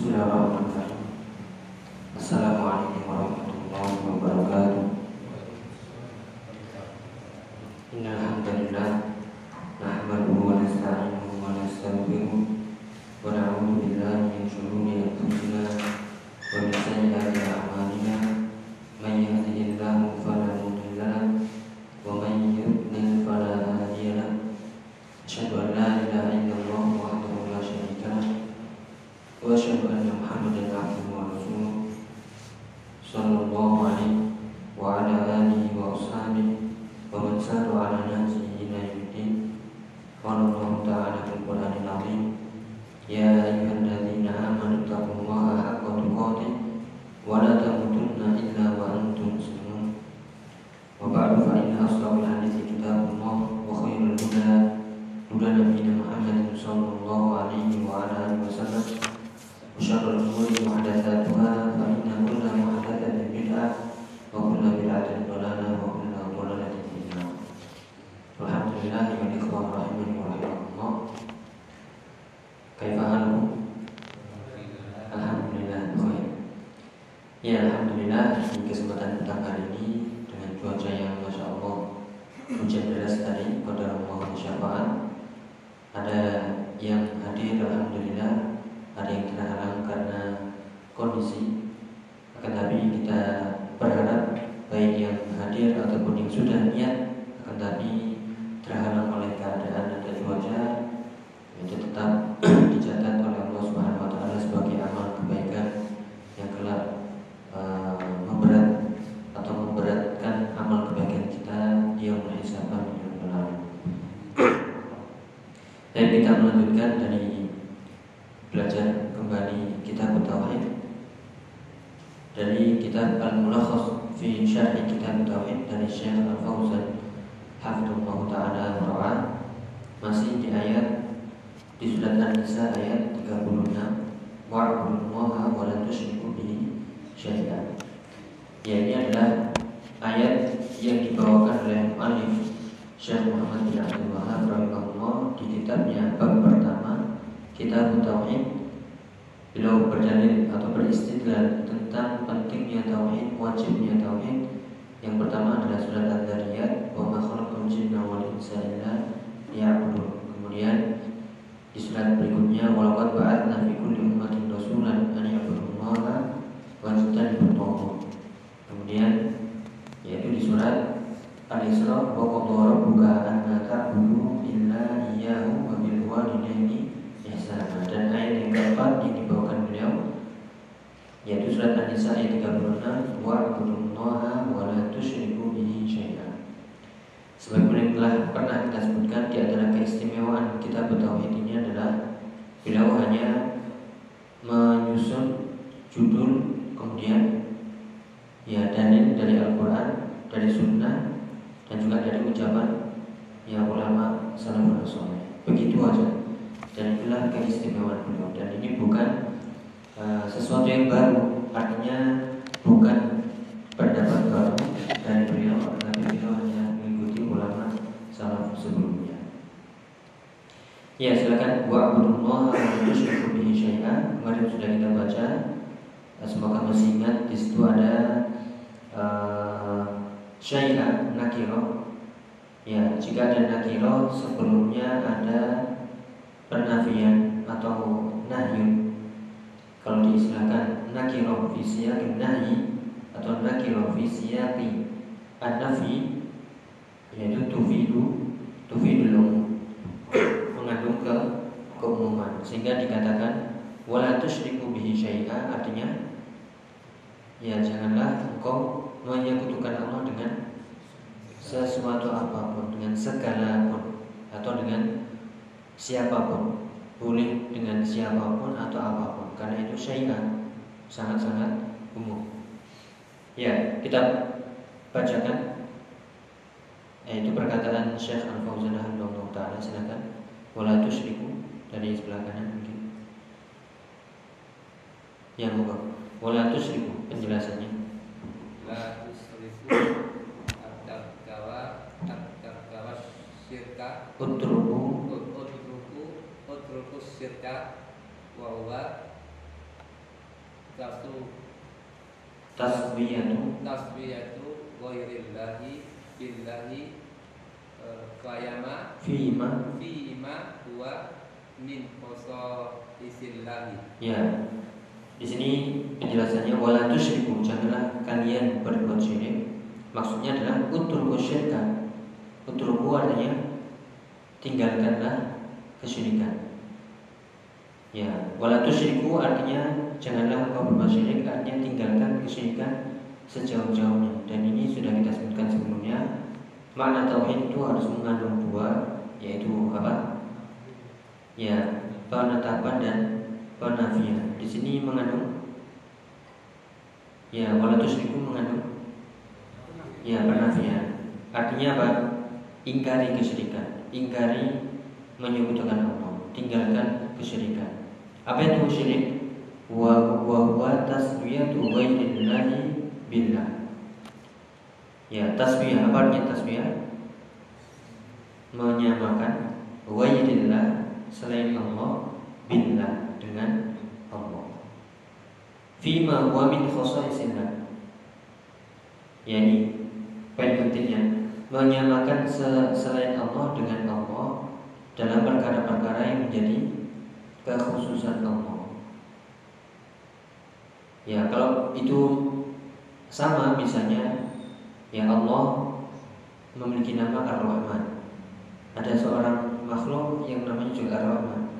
Bismillahirrahmanirrahim. Assalamualaikum warahmatullahi wabarakatuh. Innal Ya alhamdulillah di kesempatan petang hari ini dengan cuaca yang masya Allah hujan deras tadi pada Allah syafaat ada yang hadir alhamdulillah ada yang terhalang karena kondisi. Akan tapi kita berharap baik yang hadir ataupun yang sudah niat akan tapi terhalang oleh keadaan dan cuaca itu tetap Kita melanjutkan dari belajar kembali kitab tauhid. Dari kitab Al-Mulakhas fi Syarh Kitab Tauhid dari Syekh Al-Fauzan Hafizullah taala wa masih di ayat di surat An-Nisa ayat 36 wa'budullaha wa la tusyriku bihi syai'an. Ya ini adalah ayat yang muallif Syekh Muhammad bin Abdul Wahab rahimahullah di kitabnya bab pertama Kitab Tauhid Beliau berdalil atau beristidlal tentang pentingnya tauhid, wajibnya tauhid. Yang pertama adalah surat Al-Dzariyat, "Wa ma khalaqul jinna wal insa illa liya'budun." Kemudian di surat berikutnya, "Wa laqad ba'atsna fi kulli ummatin rasulan an ya'budullaha wa yajtanibut taghut." Kemudian yaitu di surat Al-Isra, "Wa qadara rabbuka alla ta'budu illa iyyahu wa bil walidayni ihsana." Dan ayat yang keempat yang dibawakan beliau yaitu surat An-Nisa ayat 36 wa'budullaha wa la tusyriku bihi syai'an. Sebagaimana telah pernah kita sebutkan di antara keistimewaan kita bertauhid ini adalah beliau hanya menyusun judul kemudian ya dalil dari Al-Qur'an, dari sunnah dan juga dari ucapan ya ulama salafus saleh. Begitu aja. Dan itulah keistimewaan beliau dan ini bukan uh, sesuatu yang baru, artinya bukan pendapat baru dari beliau, tapi beliau hanya mengikuti ulama salaf sebelumnya. Ya silakan wa'budullaha wa tusyriku bihi syai'an. Kemarin sudah kita baca. Semoga masih ingat di situ ada uh, syai'an nakiro. Ya, jika ada nakiro sebelumnya ada penafian atau nahyun. Kalau diistilahkan nakiro fi nahyi atau nakiro fi siyaqi yaitu tufidu tufidul umum mengandung ke keumuman sehingga dikatakan wala tusyriku bihi syai'a artinya ya janganlah engkau menyekutukan Allah dengan sesuatu apa pun dengan segala pun atau dengan siapa pun boleh dengan siapa pun atau apa pun. Karena itu syai'an sangat-sangat umum. Ya kita bacakan. Yaitu perkataan Syekh Al-Fauzan Alhamdulillah Ta'ala. Silakan. Wala tusyriku. Dari sebelah kanan mungkin. Ya moga wala tusyriku penjelasannya. La tusrifu at-tarkawa at-tarkawa syirka. Utruku utruku utruku syirka wa huwa satu taswiyatu tasbiyatu ghairillahi billahi eh, kayama fima. fima huwa min khoso isillahi ya. Di sini penjelasannya wala tusyriku janganlah kalian berbuat syirik. Maksudnya adalah utruku syirka. Utruku artinya tinggalkanlah kesyirikan ya wala tusyriku artinya janganlah engkau berbuat syirik artinya tinggalkan kesyirikan sejauh-jauhnya dan ini sudah kita sebutkan sebelumnya makna tauhid itu harus mengandung dua yaitu apa ya penetapan dan penafian. Di sini mengandung ya wala tusyriku mengandung ya penafian. Artinya apa? Ingkari kesyirikan, ingkari menyebutkan Allah, tinggalkan kesyirikan. Apa itu syirik? Wa wa wa tasbiyatu ghairillahi billah. Ya, tasbih apa artinya tasbih? Menyamakan ghairillah selain Allah billah dengan Allah. Fima wa min khosaisillah. Yani poin pentingnya menyamakan selain Allah dengan Allah dalam perkara-perkara yang menjadi kekhususan Allah. Ya, kalau itu sama misalnya ya Allah memiliki nama Ar-Rahman. Ada seorang makhluk yang namanya juga Ar-Rahman.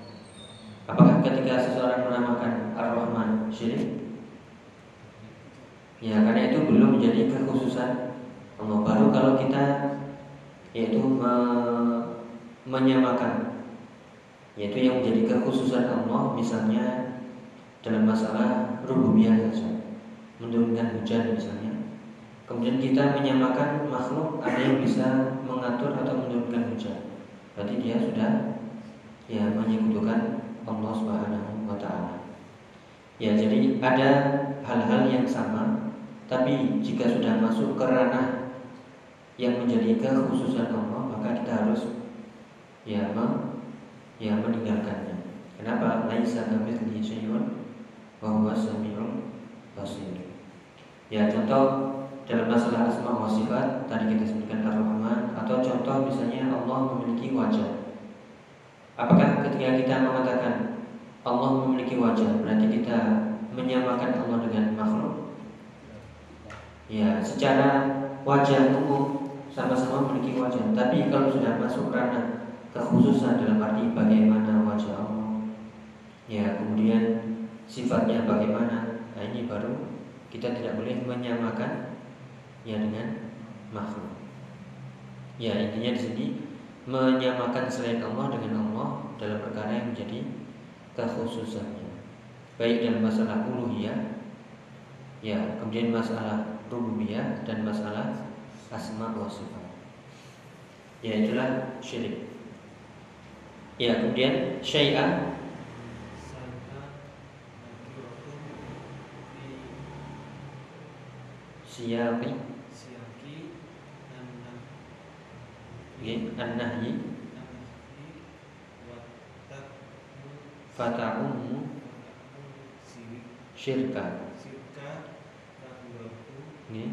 Apakah ketika seseorang menamakan Ar-Rahman syirik? Ya, karena itu belum menjadi kekhususan Allah. Baru kalau kita yaitu me menyamakan yaitu yang menjadi kekhususan Allah misalnya dalam masalah rububiyah saja. Menurunkan hujan misalnya. Kemudian kita menyamakan makhluk ada yang bisa mengatur atau menurunkan hujan. Berarti dia sudah ya menyekutukan Allah Subhanahu wa taala. Ya, jadi ada hal-hal yang sama tapi jika sudah masuk ke ranah yang menjadi kekhususan Allah, maka kita harus ya ya meninggalkannya. Kenapa? Laisa kamitslihi syai'un wa huwa samiul basir. Ya, contoh dalam masalah asma wa sifat tadi kita sebutkan Ar-Rahman atau contoh misalnya Allah memiliki wajah Apakah ketika kita mengatakan Allah memiliki wajah berarti kita menyamakan Allah dengan makhluk? Ya, secara wajah umum sama-sama memiliki wajah. Tapi kalau sudah masuk ranah kekhususan dalam arti bagaimana wajah Allah, ya kemudian sifatnya bagaimana, nah ini baru kita tidak boleh menyamakan ya dengan makhluk. Ya intinya di sini menyamakan selain Allah dengan Allah dalam perkara yang menjadi kekhususannya baik dalam masalah uluhiyah ya kemudian masalah rububiyah dan masalah asma wa sifat. Ya itulah syirik ya kemudian syai'ah siapa Nggih, an-nahyi fata'ummu syirka. Nggih.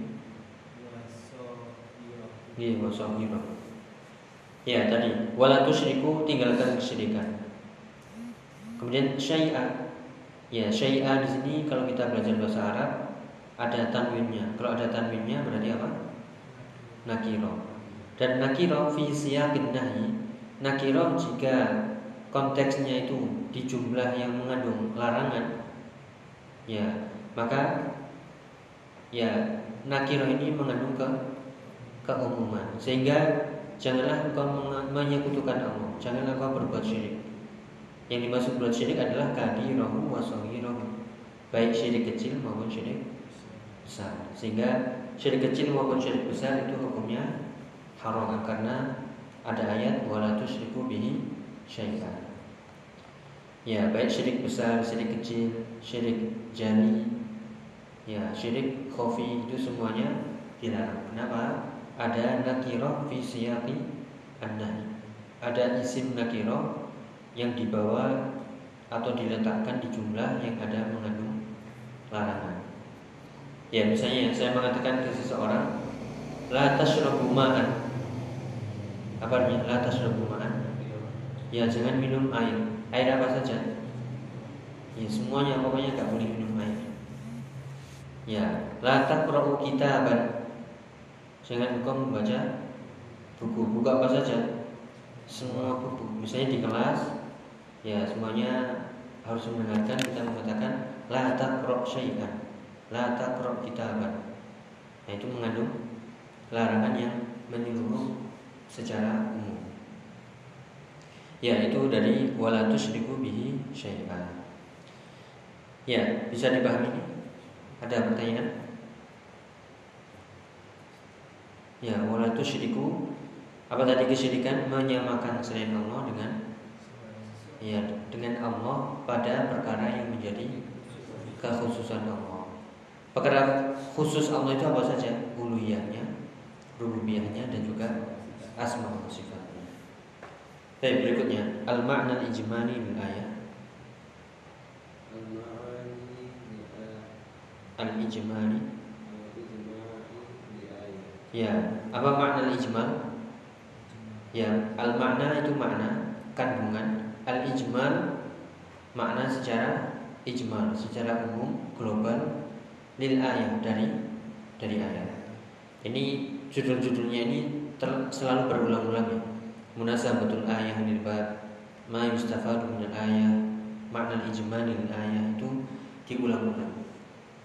Nggih, wasahira. Ya, tadi wala tusyriku tinggalkan kesyirikan. Kemudian syai'a. Ya, syai'a di sini kalau kita belajar bahasa Arab ada tanwinnya. Kalau ada tanwinnya berarti apa? Nakiro dan nakiro fi siyaqin nakiro jika konteksnya itu di jumlah yang mengandung larangan ya maka ya nakiro ini mengandung ke keumuman sehingga janganlah engkau menyekutukan Allah janganlah engkau berbuat syirik yang dimaksud berbuat syirik adalah kabirahu wa saghirahu baik syirik kecil maupun syirik besar sehingga syirik kecil maupun syirik besar itu hukumnya haram karena ada ayat wala tusyriku bihi syai'an. Ya, baik syirik besar, syirik kecil, syirik jani, ya syirik khafi itu semuanya dilarang. Kenapa? Ada nakirah fi siyaqi an Ada isim nakirah yang dibawa atau diletakkan di jumlah yang ada mengandung larangan. Ya misalnya saya mengatakan ke seseorang La tashrabu Apa artinya? La tashrabu Ya jangan minum air Air apa saja? Ya semuanya pokoknya gak boleh minum air Ya La takra'u kitaban Jangan engkau membaca buku Buku apa saja? Semua buku Misalnya di kelas Ya semuanya harus mendengarkan kita mengatakan La takra'u syai'an La taqra kitaban. Nah, itu mengandung larangan yang menyeluruh secara umum. Ya, itu dari wala tusyriku bihi syai'an. Ya, bisa dipahami? Ada pertanyaan? Ya, wala tusyriku apa tadi kesyirikan menyamakan selain Allah dengan ya dengan Allah pada perkara yang menjadi kekhususan Allah. Perkara khusus Allah itu apa saja? Uluhiyahnya, rububiyahnya dan juga asma wa sifatnya. Baik, berikutnya al-ma'na al-ijmali min ayat. Al-ijmali Ya, apa makna al-ijmal? Ya, al-makna itu makna kandungan, al-ijmal makna secara ijmal, secara umum, global, lil ayat dari dari ayat. Ini judul-judulnya ini ter, selalu berulang-ulang ya. Munasabatul ayah lil bab, ma yustafadu ayah, makna ijmal lil ayah itu diulang-ulang.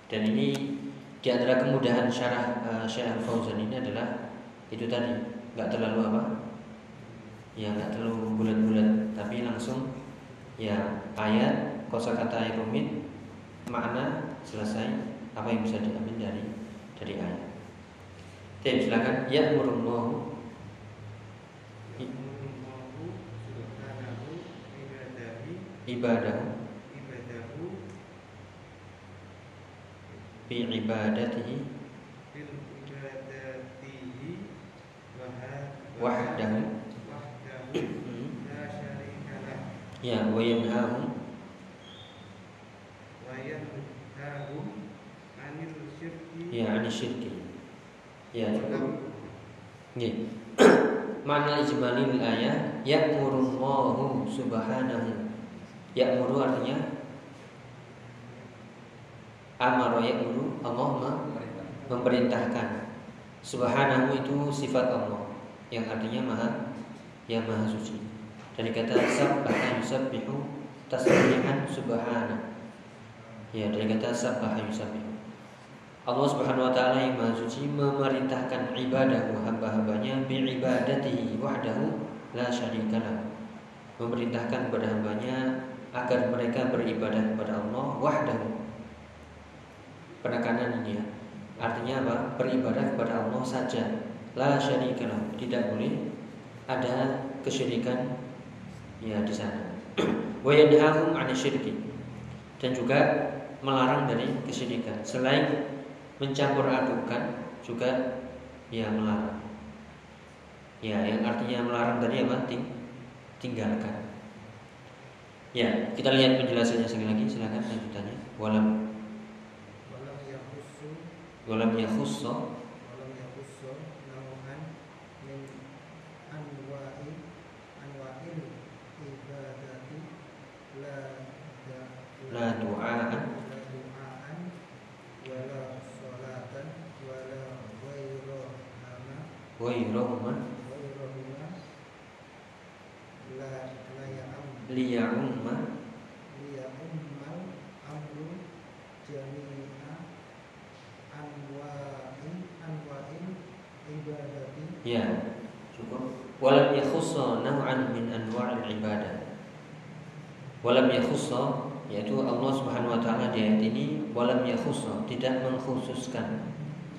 Dan ini di antara kemudahan syarah uh, Syekh Fauzan ini adalah itu tadi nggak terlalu apa ya nggak terlalu bulat-bulat tapi langsung ya ayat kosakata ayat rumit makna selesai apa yang bisa diambil dari dari ayat. Oke, silakan. Ya murullahu ibadah bi ibadatihi wahdahu ya wa yanhahum Ya, ani syirki. Ya, cukup. Nggih. Mana ijmalil ayat ya'murullahu subhanahu. Ya'muru artinya amara ya'muru Allah memerintahkan. Subhanahu itu sifat Allah yang artinya maha yang maha suci. Dari kata sabbaha yusabbihu tasbihan subhana. Ya, dari kata sabbaha yusabbihu. Allah Subhanahu wa taala yang Maha Suci memerintahkan ibadah hamba-hambanya bi ibadatihi wahdahu la syarikalah. Memerintahkan kepada hambanya agar mereka beribadah kepada Allah wahdahu. Penekanan ini ya. Artinya apa? Beribadah kepada Allah saja. La syarikalah. Tidak boleh ada kesyirikan ya di sana. Wa yanhahum. Dan juga melarang dari kesyirikan. Selain mencampur adukan juga ya melarang. Ya, yang artinya melarang tadi apa? Ting tinggalkan. Ya, kita lihat penjelasannya sekali lagi. Silakan lanjutannya. Walam walam yakhussu walam yakhussu nau'an min anwa'i anwa'il ibadati la la du'aan ghairahuma liya'umma liya'ummal amru jami'a anwa'in anwa'in ibadati ya cukup walam yakhussa naw'an min anwa'il ibadah walam yakhussa yaitu Allah Subhanahu wa taala di ayat ini walam yakhussa tidak mengkhususkan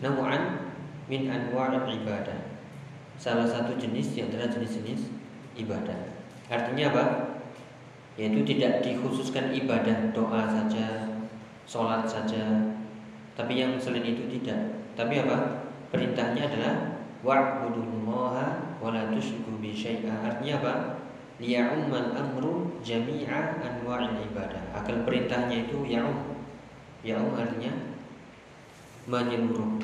naw'an min anwa'il ibadah salah satu jenis di antara jenis-jenis ibadah. Artinya apa? Yaitu tidak dikhususkan ibadah doa saja, sholat saja, tapi yang selain itu tidak. Tapi apa? Perintahnya adalah wa'budullaha wa la tusyriku bi Artinya apa? Liya'ummal amru jami'a anwa'il ibadah. Akal perintahnya itu ya'um Yaum artinya menyeluruh.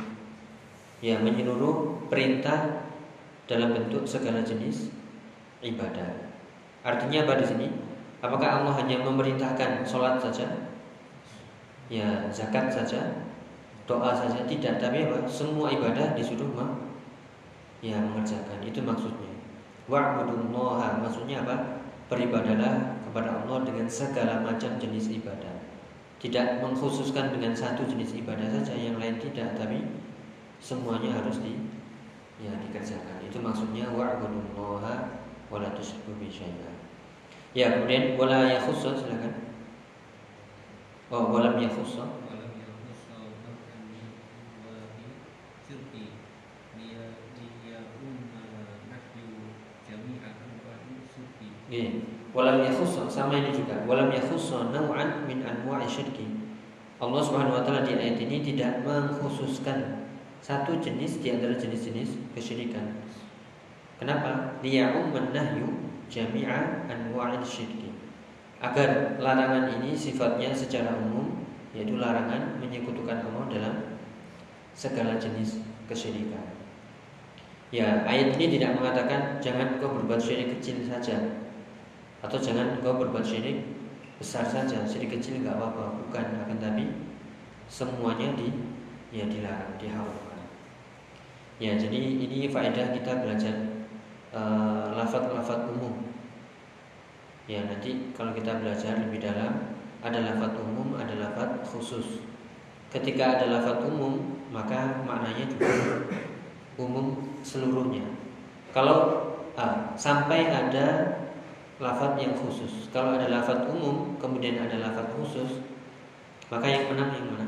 Ya, menyeluruh perintah dalam bentuk segala jenis ibadah. Artinya apa di sini? Apakah Allah hanya memerintahkan sholat saja? Ya, zakat saja, doa saja tidak, tapi apa? Semua ibadah disuruh ya mengerjakan. Itu maksudnya. Wa'budullaha maksudnya apa? Beribadalah kepada Allah dengan segala macam jenis ibadah. Tidak mengkhususkan dengan satu jenis ibadah saja, yang lain tidak, tapi semuanya harus di ya dikerjakan. Itu maksudnya wa'budullaha wala tusyriku Ya, kemudian wala yakhussa silakan. Oh, walam yakhussa. Walam yakhussa sama ini juga. Walam yakhussa naw'an min anwa'i syirki. Allah Subhanahu wa taala di ayat ini tidak mengkhususkan satu jenis di antara jenis-jenis kesyirikan. Kenapa? Liya'umman nahyu jami'a anwa'il syirki. Agar larangan ini sifatnya secara umum yaitu larangan menyekutukan Allah dalam segala jenis kesyirikan. Ya, ayat ini tidak mengatakan jangan kau berbuat syirik kecil saja, atau jangan engkau berbuat syirik besar saja, syirik kecil nggak apa-apa, bukan akan tapi semuanya di ya dilarang, diharamkan. Ya, jadi ini faedah kita belajar uh, lafaz-lafaz umum. Ya, nanti kalau kita belajar lebih dalam ada lafaz umum, ada lafaz khusus. Ketika ada lafaz umum, maka maknanya juga umum seluruhnya. Kalau uh, sampai ada lafat yang khusus. Kalau ada lafat umum, kemudian ada lafat khusus, maka yang menang yang mana?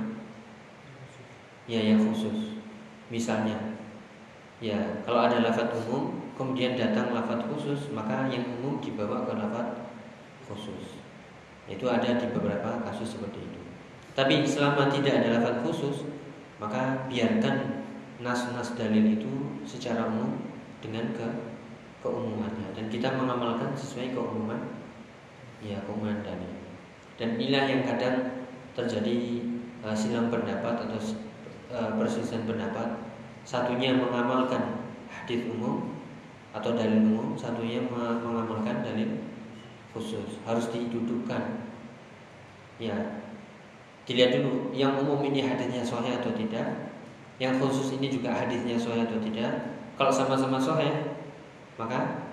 Ya, yang khusus. Misalnya, ya kalau ada lafat umum, kemudian datang lafat khusus, maka yang umum dibawa ke lafat khusus. Itu ada di beberapa kasus seperti itu. Tapi selama tidak ada lafat khusus, maka biarkan nas-nas dalil itu secara umum dengan ke keumumannya dan kita mengamalkan sesuai keumuman ya keumuman dalil dan inilah yang kadang terjadi uh, silang pendapat atau uh, perselisihan pendapat. Satunya mengamalkan hadis umum atau dalil umum satunya mengamalkan dalil khusus. Harus didudukkan. Ya dilihat dulu yang umum ini hadisnya sahih atau tidak yang khusus ini juga hadisnya sahih atau tidak. Kalau sama-sama sahih maka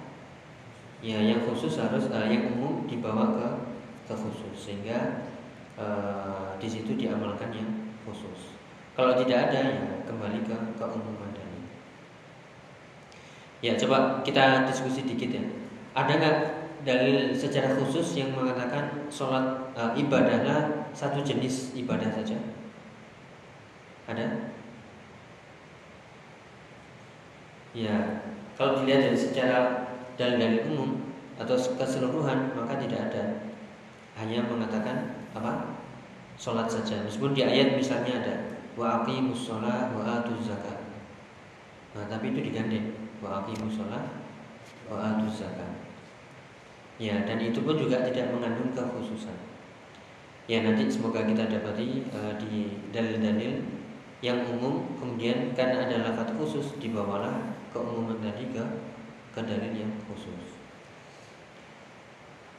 ya yang khusus harus uh, yang umum dibawa ke ke khusus sehingga uh, di situ diamalkan yang khusus. Kalau tidak ada ya kembali ke keumuman tadi. Ya coba kita diskusi dikit ya. Ada nggak dalil secara khusus yang mengatakan sholat uh, ibadahlah satu jenis ibadah saja? Ada? Ya, kalau dilihat dari secara dalil-dalil umum atau keseluruhan maka tidak ada. Hanya mengatakan apa? Sholat saja. Meskipun di ayat misalnya ada wa aqimus sholat wa atuz zakat. Nah, tapi itu digandeng wa aqimus sholat wa atuz zakat. Ya, dan itu pun juga tidak mengandung kekhususan. Ya, nanti semoga kita dapati uh, di dalil-dalil yang umum kemudian karena ada lafaz khusus dibawalah keumuman tadi ke ke dalil yang khusus.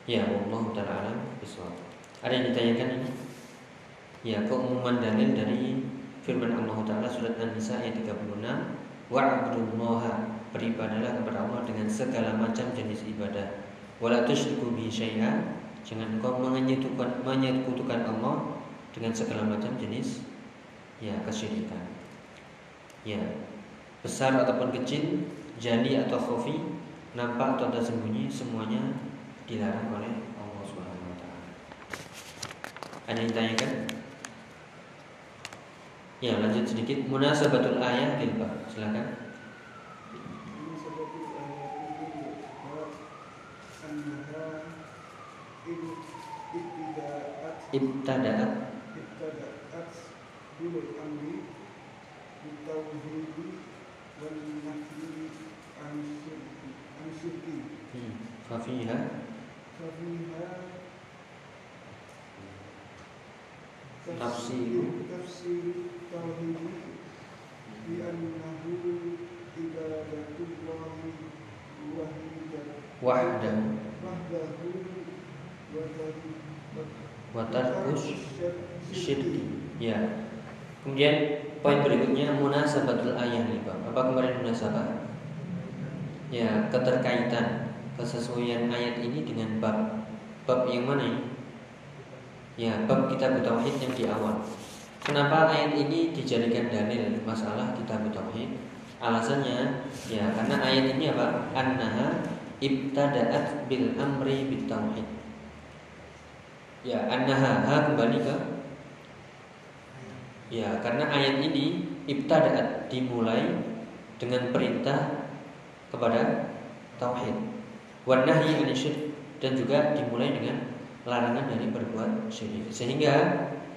Ya Allah taala bisawab. Ada yang ditanyakan ini? Ya, keumuman dalil dari firman Allah taala surat An-Nisa ayat 36, wa'budullaha beribadalah kepada Allah dengan segala macam jenis ibadah. Wala tusyriku bi syai'a jangan kau menyekutukan menyekutukan Allah dengan segala macam jenis ya kesyirikan. Ya, besar ataupun kecil, jali atau khafi, nampak atau tersembunyi, semuanya dilarang oleh Allah Subhanahu wa taala. Ada yang tanyakan? Ya, lanjut sedikit munasabatul ayat lil Silakan. Ibtada'at Ibtada'at Bilul amri Bitawhidi والنهي عن الشرك ففيها ففيها تفسير تفسير التوحيد بأنه عبادة الله وحده وحده وحده watarkus syirki ya kemudian poin berikutnya munasabatul ayah nih Pak. Apa kemarin munasabah? Ya keterkaitan kesesuaian ayat ini dengan bab bab yang mana ya bab kitab tauhid yang di awal. Kenapa ayat ini dijadikan dalil masalah kitab tauhid alasannya ya karena ayat ini apa? Annaha ibtada'at bil amri bit tauhid. Ya, annaha ha kembali ke Ya, karena ayat ini ibtada'at dimulai dengan perintah kepada tauhid. Wan nahyi dan juga dimulai dengan larangan dari berbuat syirik. Sehingga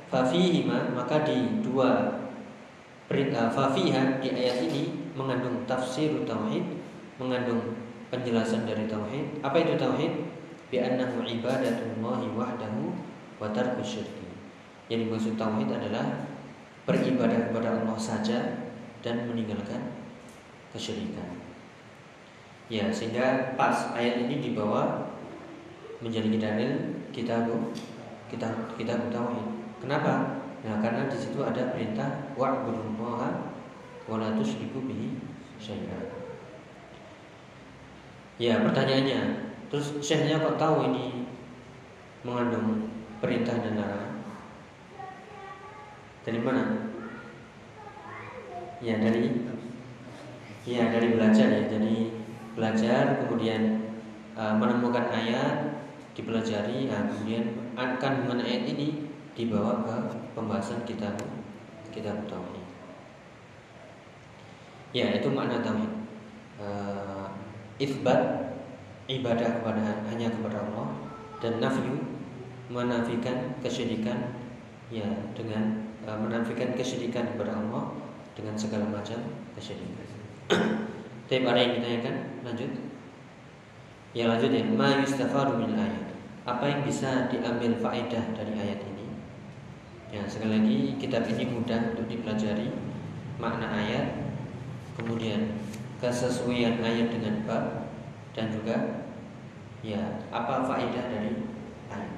fafihima maka di dua perintah fafiha di ayat ini mengandung tafsir tauhid, mengandung penjelasan dari tauhid. Apa itu tauhid? bi annahu ibadatullahi wahdahu wa tarku syirki. Yang dimaksud tauhid adalah beribadah kepada Allah saja dan meninggalkan kesyirikan. Ya, sehingga pas ayat ini dibawa menjadi dalil kita kita kita tauhid. Kenapa? Nah, karena di situ ada perintah wa'budullaha wa la tusyriku bihi syai'an. Ya, pertanyaannya, Terus syekhnya kok tahu ini mengandung perintah dan larangan? Dari mana? Ya dari Ya dari belajar ya Jadi belajar kemudian uh, menemukan ayat dipelajari nah, kemudian akan dengan ayat ini dibawa ke pembahasan kitab kitab tauhid. Ya itu makna tauhid. Uh, isbat ibadah kepada hanya kepada Allah dan nafyu menafikan kesyirikan ya dengan menafikan kesyirikan kepada Allah dengan segala macam kesyirikan. Tapi ada yang ditanyakan? Lanjut. Ya lanjut ya. Ma yustafadu min ayat. Apa yang bisa diambil faedah dari ayat ini? Ya sekali lagi kitab ini mudah untuk dipelajari makna ayat, kemudian kesesuaian ayat dengan bab dan juga ya apa faedah dari ayat.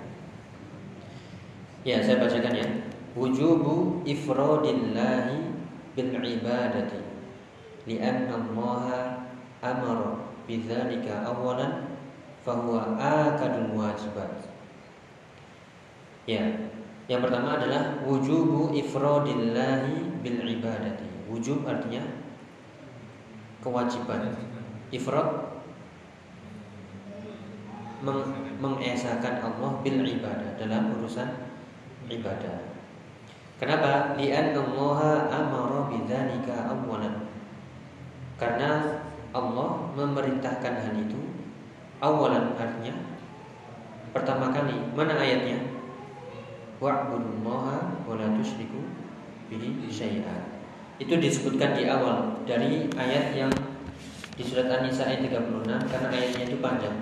Ya, saya bacakan ya. Wujubu ifradillahi bil ibadati li'anna Allah amara bidzalika awalan fahuwa akadul wajibat. Ya, yang pertama adalah wujubu ifradillahi bil ibadati. Wujub artinya kewajiban. Ifrad meng mengesakan Allah bil ibadah dalam urusan ibadah. Kenapa? Lian Allah amara bidzalika awalan. Karena Allah memerintahkan hal itu awalan artinya pertama kali. Mana ayatnya? Wa'budullaha wa la tusyriku bihi syai'a. Itu disebutkan di awal dari ayat yang di surat An-Nisa ayat 36 karena ayatnya itu panjang.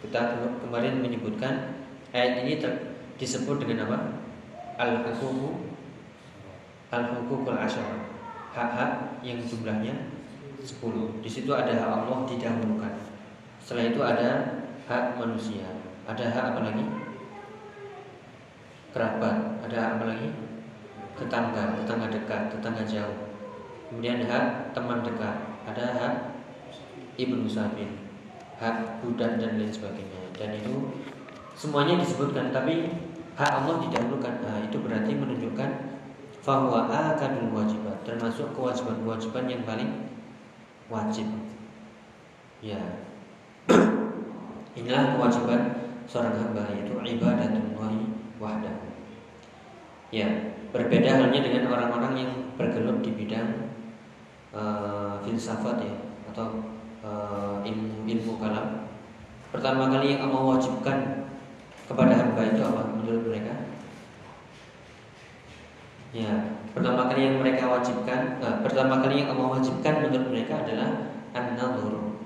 Kita kemarin menyebutkan ayat ini disebut dengan apa? Al-hukuku Al-hukukul asyar. Hak-hak yang jumlahnya 10 Di situ ada hak Allah didahulukan. Setelah itu ada hak manusia. Ada hak apa lagi? Kerabat. Ada hak apa lagi? Tetangga, tetangga dekat, tetangga jauh. Kemudian hak teman dekat. Ada hak ibnu sabil hak budak dan lain sebagainya. Dan itu semuanya disebutkan tapi hak Allah didahulukan. Nah, itu berarti menunjukkan bahwa akadul wajibat. Termasuk kewajiban-kewajiban yang paling wajib. Ya. Inilah kewajiban seorang hamba yaitu ibadatullahi wahdahu. Ya berbeda halnya dengan orang-orang yang bergelut di bidang uh, filsafat ya atau uh, ilmu ilmu kalam. Pertama kali yang Allah wajibkan kepada hamba itu apa menurut mereka ya pertama kali yang mereka wajibkan uh, pertama kali yang Allah wajibkan menurut mereka adalah an-nadhur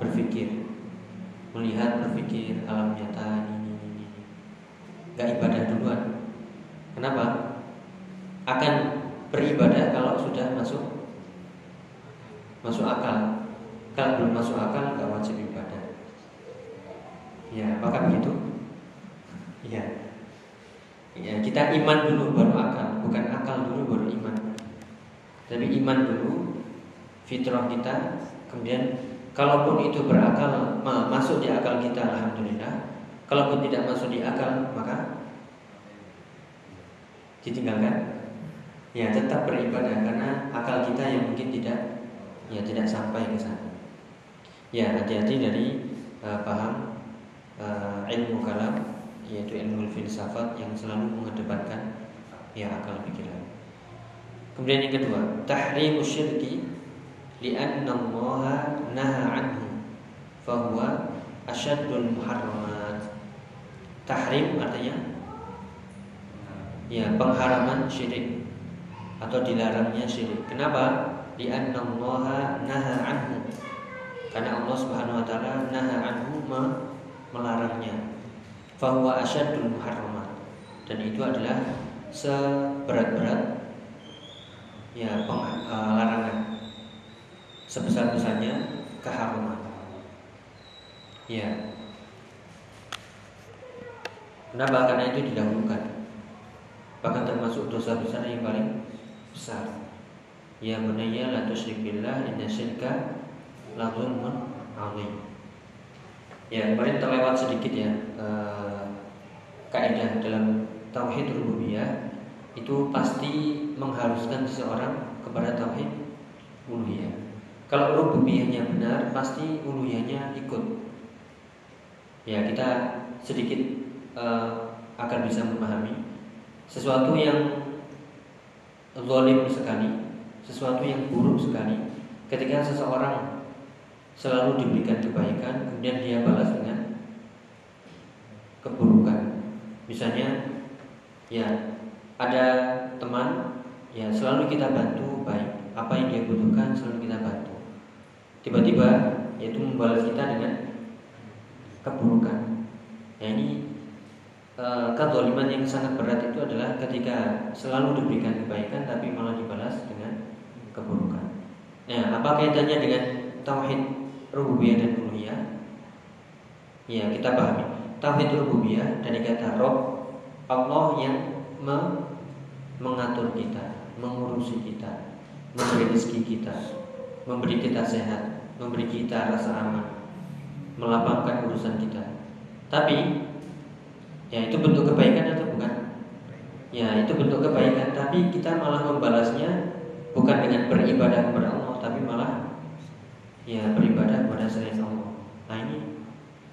berpikir melihat berpikir alam nyata ini ini, ini. Gak ibadah duluan kenapa akan beribadah kalau sudah masuk masuk akal. Kalau belum masuk akal nggak wajib ibadah. Ya, apakah begitu? Ya. Ya, kita iman dulu baru akal, bukan akal dulu baru iman. Tapi iman dulu fitrah kita, kemudian kalaupun itu berakal masuk di akal kita alhamdulillah. Kalaupun tidak masuk di akal, maka ditinggalkan. Ya, tetap beribadah karena akal kita yang mungkin tidak ya tidak sampai ke sana. Ya, hati-hati dari uh, paham uh, ilmu kalam yaitu ilmu filsafat yang selalu mengedepankan ya akal pikiran. Kemudian yang kedua, tahrimu syirki li'anna Allah naha anhu fahuwa asyaddul muharramat. Tahrim artinya ya pengharaman syirik atau dilarangnya syirik. Kenapa? Li'anna Allah naha anhu. Karena Allah Subhanahu wa taala naha anhu melarangnya fahuwa asyadul muharramat dan itu adalah seberat-berat ya peng, uh, larangan. Sebesar-besarnya keharuman. Ya. Kenapa? Karena itu didahulukan. Bahkan termasuk dosa besar yang paling besar. Ya bunayya la tusyrik billah inna syirka la Ya kemarin terlewat sedikit ya eh, kaidah dalam tauhid rububiyah itu pasti mengharuskan seseorang kepada tauhid uluhiyah. Kalau rububiyahnya benar, pasti uluhiyahnya ikut. Ya kita sedikit uh, akan bisa memahami sesuatu yang zalim sekali, sesuatu yang buruk sekali. Ketika seseorang selalu diberikan kebaikan kemudian dia balas dengan keburukan. Misalnya ya ada teman ya selalu kita bantu baik apa yang dia butuhkan selalu kita bantu. Tiba-tiba yaitu membalas kita dengan keburukan. Ya ini e, kezaliman yang sangat berat itu adalah ketika selalu diberikan kebaikan tapi malah dibalas dengan keburukan. Nah, apa kaitannya dengan tauhid rububiyah dan uluhiyah? Ya, kita pahami. Tauhid rububiyah dari kata Rob Allah yang me mengatur kita, mengurusi kita, memberi rezeki kita, memberi kita sehat, memberi kita rasa aman, melapangkan urusan kita. Tapi ya itu bentuk kebaikan atau bukan? Ya, itu bentuk kebaikan, tapi kita malah membalasnya bukan dengan beribadah kepada Allah, ya beribadah kepada selain Allah. Nah ini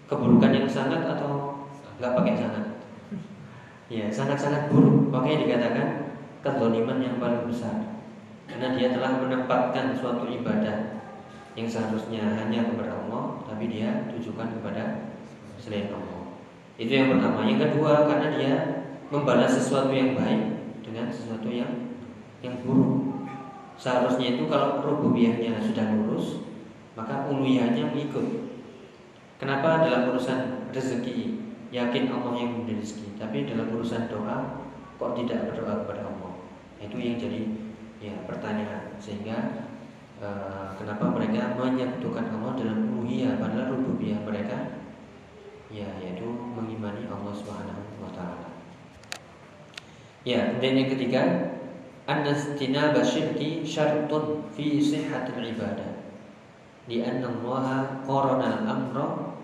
keburukan yang sangat atau nggak pakai sangat? Ya sangat-sangat buruk. Makanya dikatakan kezaliman yang paling besar karena dia telah menempatkan suatu ibadah yang seharusnya hanya kepada Allah, tapi dia tujukan kepada selain Allah. Itu yang pertama. Yang kedua karena dia membalas sesuatu yang baik dengan sesuatu yang yang buruk. Seharusnya itu kalau rububiyahnya sudah lurus, maka uluhiyahnya mengikut. Kenapa dalam urusan rezeki yakin Allah yang memberi rezeki, tapi dalam urusan doa kok tidak berdoa kepada Allah? Itu yang jadi ya pertanyaan sehingga uh, kenapa mereka menyebutkan Allah dalam uluhiyah padahal rububiyah mereka ya yaitu mengimani Allah Subhanahu wa. Ya, kemudian yang ketiga, anastina basyirki syartun fi sihhatil ibadah qarana al-amra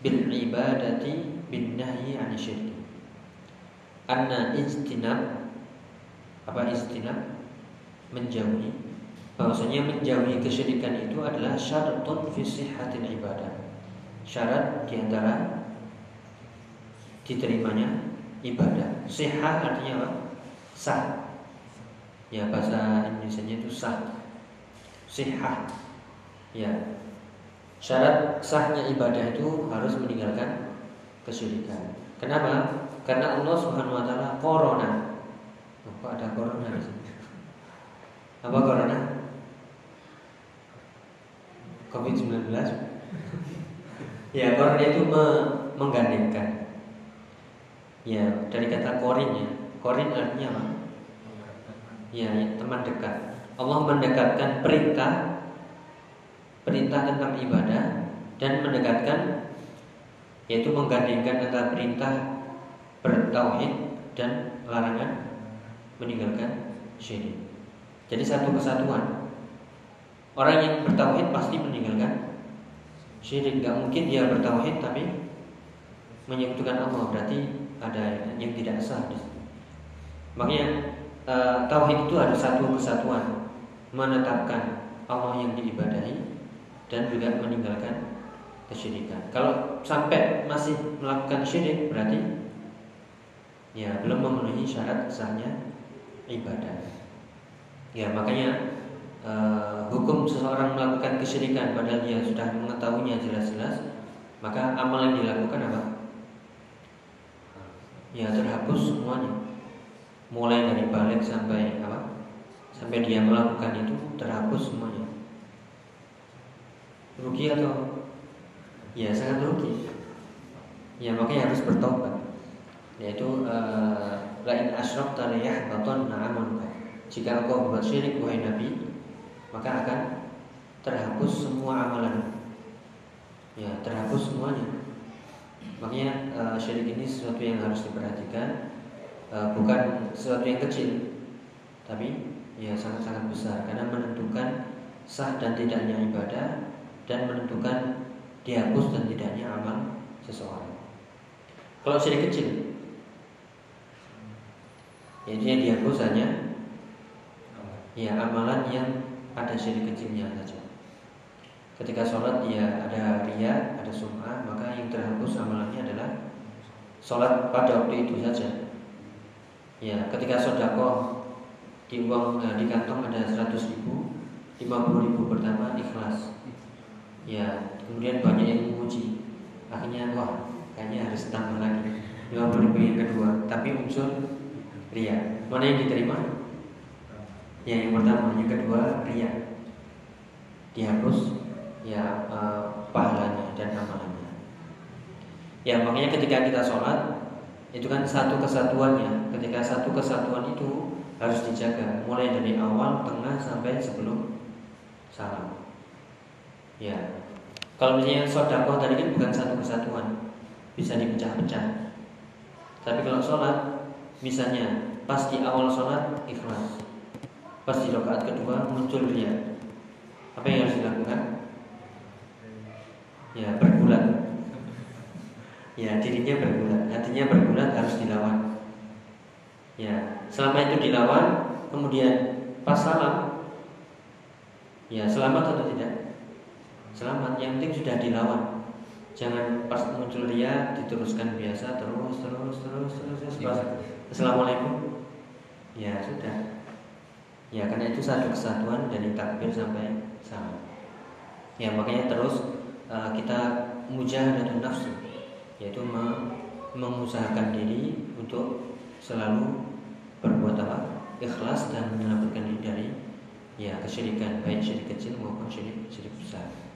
bil ibadati bin nahyi 'an syirk. Anna istinab apa istinab menjauhi bahwasanya menjauhi kesyirikan itu adalah syaratun fi sihhatil ibadah. Syarat di antara diterimanya ibadah. Sihah artinya apa? Sah. Ya bahasa Indonesia itu sah. Sihah Ya, syarat sahnya ibadah itu harus meninggalkan kesyirikan. Kenapa? Karena Allah Subhanahu wa taala corona. Oh, kok ada corona di sini? Apa corona? Covid-19. ya, corona itu me menggandengkan. Ya, dari kata korin ya. Korin artinya apa? Ya, ya, teman dekat. Allah mendekatkan perintah perintah tentang ibadah dan mendekatkan yaitu menggandingkan antara perintah bertauhid dan larangan meninggalkan syirik. Jadi satu kesatuan. Orang yang bertauhid pasti meninggalkan syirik. Gak mungkin dia bertauhid tapi menyebutkan Allah berarti ada yang tidak sah di situ. Makanya uh, tauhid itu ada satu kesatuan, menetapkan Allah yang diibadahi dan juga meninggalkan kesyirikan. Kalau sampai masih melakukan syirik berarti ya belum memenuhi syarat sahnya ibadah. Ya makanya uh, hukum seseorang melakukan kesyirikan padahal dia sudah mengetahuinya jelas-jelas, maka amal yang dilakukan apa? Ya terhapus semuanya mulai dari balik sampai apa sampai dia melakukan itu terhapus semuanya rugi atau ya sangat rugi. Ya makanya harus bertobat. Yaitu uh, lain asyraf tariyah baton na'amun jika engkau berbuat syirik wahai nabi maka akan terhapus semua amalan. Ya terhapus semuanya. Makanya uh, syirik ini sesuatu yang harus diperhatikan. Eh, bukan sesuatu yang kecil, tapi ya sangat-sangat besar. Karena menentukan sah dan tidaknya ibadah dan menentukan dihapus dan tidaknya amal seseorang. Kalau syirik kecil, ya dia dihapus hanya ya amalan yang ada syirik kecilnya saja. Ketika sholat dia ada ria, ada sum'ah, maka yang terhapus amalannya adalah sholat pada waktu itu saja Ya, ketika sodako di uang nah, di kantong ada 100 ribu, 50 ribu pertama ikhlas. Ya, kemudian banyak yang memuji. Akhirnya wah, kayaknya harus tambah lagi 50 ribu yang kedua, tapi unsur ria. Mana yang diterima? Ya, yang pertama, yang kedua ria. Dihapus ya uh, pahalanya dan amalannya. Ya, makanya ketika kita sholat itu kan satu kesatuannya ketika satu kesatuan itu harus dijaga mulai dari awal tengah sampai sebelum salam ya. Kalau misalnya sodakoh tadi kan bukan satu kesatuan. Bisa dipecah-pecah. Tapi kalau sholat misalnya pas di awal sholat ikhlas. Pas di rakaat kedua muncul dia apa yang harus dilakukan? Ya berbulan ya dirinya bergulat, hatinya bergulat harus dilawan. Ya, selama itu dilawan, kemudian pas salam, ya selamat atau tidak? Selamat, yang penting sudah dilawan. Jangan pas muncul dia diteruskan biasa terus terus terus terus, terus pas assalamualaikum, ya sudah. Ya karena itu satu kesatuan dari takbir sampai salam. Ya makanya terus uh, kita mujahadatun nafsu yaitu mengusahakan diri untuk selalu berbuat apa ikhlas dan menyelamatkan diri dari ya kesyirikan baik syirik kecil maupun syirik syirik besar.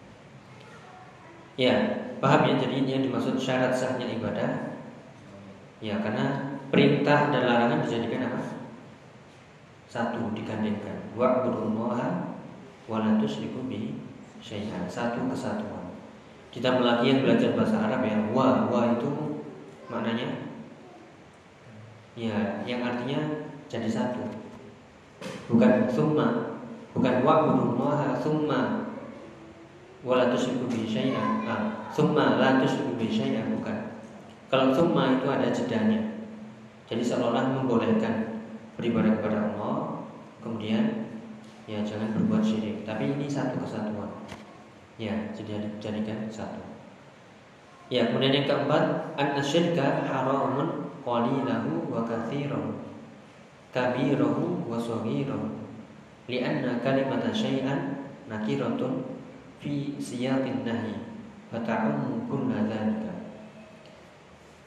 Ya, paham ya? Jadi ini yang dimaksud syarat sahnya ibadah. Ya, karena perintah dan larangan dijadikan apa? Satu digandingkan. Wa budullaha wa la syai'an. Satu kesatuan. Kita lagi yang belajar bahasa Arab ya, wa wa itu maknanya ya yang artinya jadi satu. Bukan summa, bukan wa summa wala tusyriku bi. Ah, summa la tusyriku bi bukan. Kalau summa itu ada jedanya. Jadi seolah membolehkan beribadah kepada Allah, kemudian ya jangan berbuat syirik. Tapi ini satu kesatuan. Ya, jadi dijadikan satu. Ya, kemudian yang keempat, an-syirka haramun qalilahu wa katsirahu. Kabirahu wa saghirahu. Lianna kalimata syai'an nakiratun fi siyaqin nahi wa ta'ummu kulla dzalika.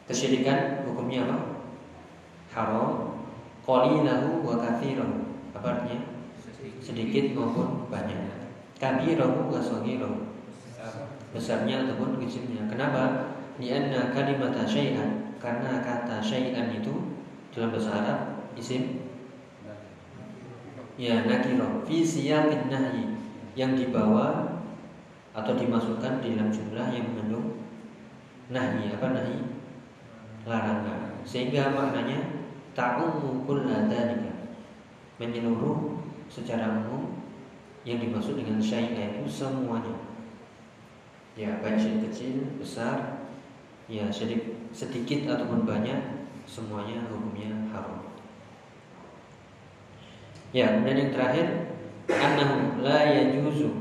Kesyirikan hukumnya apa? Haram qalilahu wa katsirahu. Apa artinya? Sedikit maupun banyak kabirahu wa saghirahu besarnya ataupun kecilnya kenapa lianna kalimata syai'an karena kata syai'an itu dalam bahasa Arab isim ya nakiro fi siyaqin nahyi yang dibawa atau dimasukkan dalam jumlah yang mengandung nahi apa nahi? Larangan. Sehingga maknanya ta'ummu kulladzalika menyeluruh secara umum yang dimaksud dengan syai'ah itu semuanya. Ya baik syirik kecil besar ya sedikit, sedikit ataupun banyak semuanya hukumnya haram. Ya kemudian yang terakhir annahu la yajuzu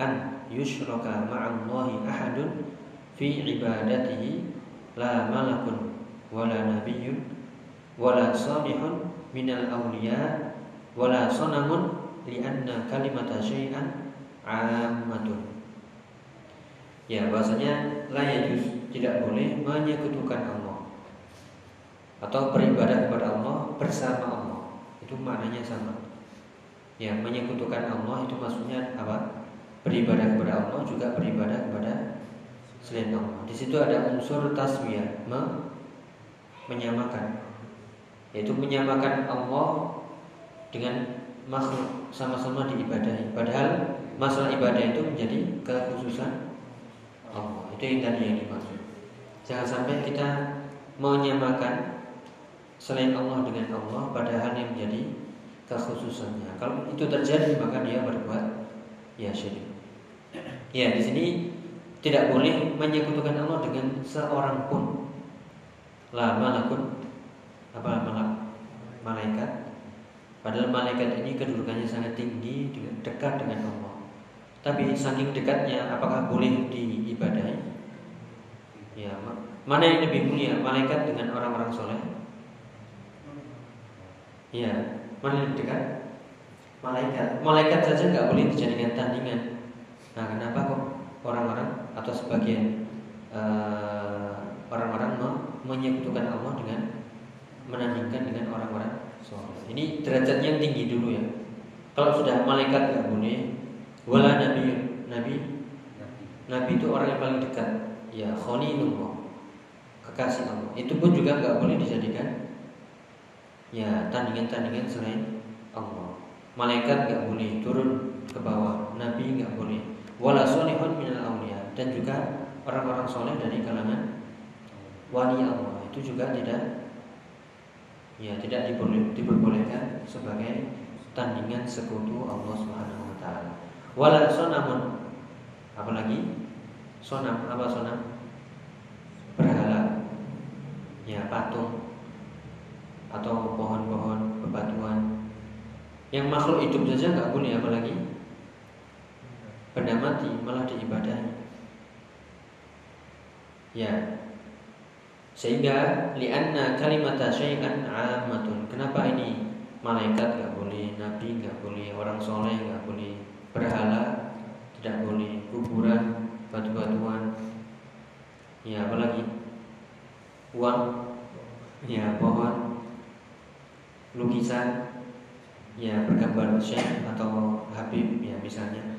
an yushraka ma'allahi ahadun fi ibadatihi la malakun wala nabiyyun wala salihun minal awliya wala sanamun lianna kalimata syai'an ammatun. Ya bahasanya la yajuz tidak boleh menyekutukan Allah atau beribadah kepada Allah bersama Allah. Itu maknanya sama. Ya, menyekutukan Allah itu maksudnya apa? Beribadah kepada Allah juga beribadah kepada selain Allah. Di situ ada unsur taswiyah, me menyamakan. Yaitu menyamakan Allah dengan makhluk sama-sama diibadahi. Padahal masalah ibadah itu menjadi kekhususan Allah. Itu yang tadi yang dimaksud. Jangan sampai kita menyamakan selain Allah dengan Allah padahal yang menjadi kekhususannya. Kalau itu terjadi maka dia berbuat ya syirik. Ya di sini tidak boleh menyekutukan Allah dengan seorang pun. La malakun apa malak malaikat. Padahal malaikat ini kedudukannya sangat tinggi dekat dengan Allah. Tapi saking dekatnya apakah boleh diibadahi? Ya, mana yang lebih mulia malaikat dengan orang-orang soleh? Ya, Mana yang dekat? Malaikat. Malaikat saja nggak boleh dijadikan tandingan. Nah, kenapa kok orang-orang atau sebagian uh, orang-orang menyekutukan Allah dengan menandingkan dengan orang-orang soleh. Ini derajatnya yang tinggi dulu ya. Kalau sudah malaikat nggak boleh, wala nabi nabi nabi itu orang yang paling dekat. Ya, khalilullah kekasih Allah. Itu pun juga nggak boleh dijadikan ya tandingan-tandingan selain Allah. Malaikat nggak boleh turun ke bawah, nabi nggak boleh. Wala solihun minal awliya. Dan juga orang-orang soleh dari kalangan wali Allah. Itu juga tidak ya tidak diperbolehkan sebagai tandingan sekutu Allah Subhanahu wa taala. Wala sonamun apalagi sonam apa sonam? Berhala. Ya patung. Atau pohon-pohon bebatuan. Yang makhluk hidup saja nggak boleh apalagi benda mati malah diibadahi. Ya. Sehingga lianna kalimat syai'an amatun kenapa ini? Malaikat nggak boleh nabi nggak boleh orang soleh nggak boleh berhala tidak boleh kuburan batu-batuan. Ya apalagi uang. Ya pohon. Lukisan. Ya bergambar syekh atau habib ya misalnya.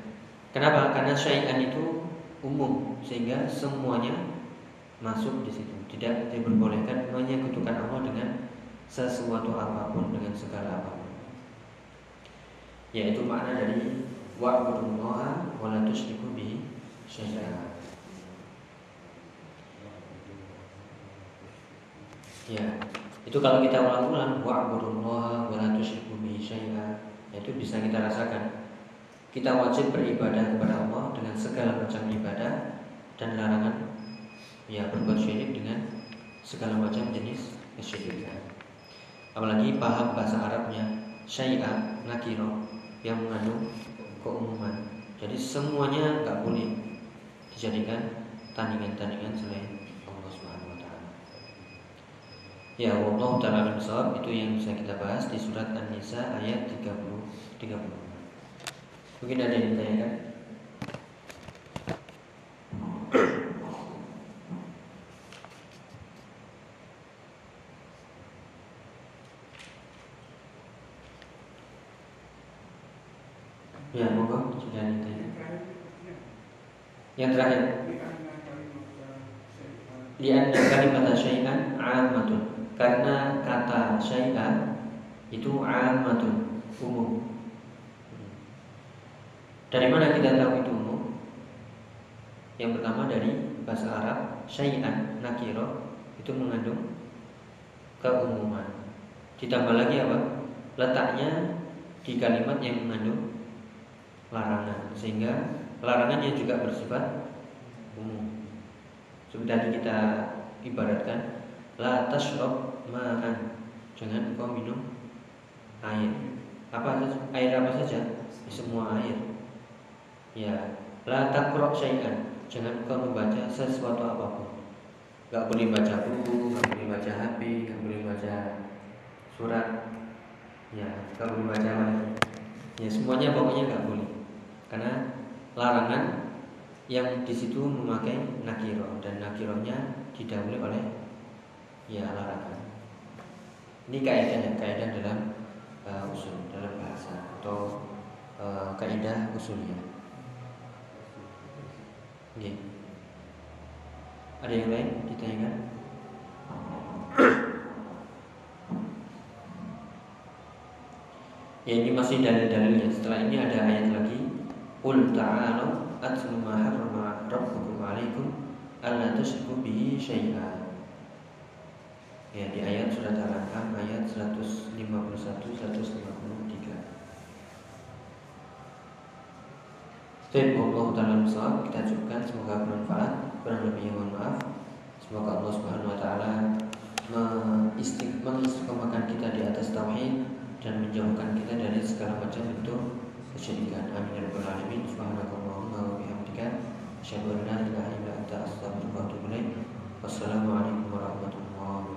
Kenapa? Karena syai'an itu umum sehingga semuanya masuk di situ. Tidak diperbolehkan menyekutukan Allah dengan sesuatu apa pun dengan segala apa pun. Yaitu makna dari wa'budullaha wa la tusyriku bihi syai'a. Ya. Itu kalau kita ulang-ulang wa'budullaha wa la tusyriku bihi syai'a, itu bisa kita rasakan. Kita wajib beribadah kepada Allah dengan segala macam ibadah dan larangan ya berbuat syirik dengan segala macam jenis kesyirikan. Apalagi paham bahasa Arabnya syai'a nakiro yang mengandung keumuman. Jadi semuanya nggak boleh dijadikan tandingan-tandingan selain Ya Allah taala itu yang bisa kita bahas di surat An-Nisa ayat 30 30. Mungkin ada yang ditanyakan? Ya, monggo sudah ditanyakan. Yang terakhir. Lian kalimat syai'an 'ammatun karena kata syai'an itu amatun umum Dari mana kita tahu itu umum? Yang pertama dari bahasa Arab syai'an nakiro itu mengandung keumuman. Ditambah lagi apa? Letaknya di kalimat yang mengandung larangan sehingga larangan yang juga bersifat umum. Seperti kita ibaratkan la tashrab ma'an. Jangan kau minum air. Apa air apa saja? Semua air. Ya, la takrab syai'an. Jangan kau membaca sesuatu apa pun. Gak boleh baca buku, gak boleh baca HP, gak boleh baca surat. Ya, gak boleh baca apa Ya, semuanya pokoknya gak boleh. Karena larangan yang di situ memakai nakiro dan nakironya didahului oleh ya larangan. Ini kaidahnya, kaidah dalam uh, usul, dalam bahasa atau uh, kaidah usulnya. Oke. Ada yang lain ditanyakan? ya ini masih dalil-dalilnya. Setelah ini ada ayat lagi. Qul ta'alu atlu ma harrama rabbukum 'alaikum alla tusyriku bihi syai'a. Ya di ayat surat Al-An'am ayat 151 153. Baik, Allah Ta'ala Musawab Kita cukupkan, semoga bermanfaat. Kurang lebih mohon maaf. Semoga Allah Subhanahu Wa Ta'ala mengistiqomahkan kita di atas tauhid dan menjauhkan kita dari segala macam bentuk kesyirikan. Amin ya rabbal alamin. Wa warahmatullahi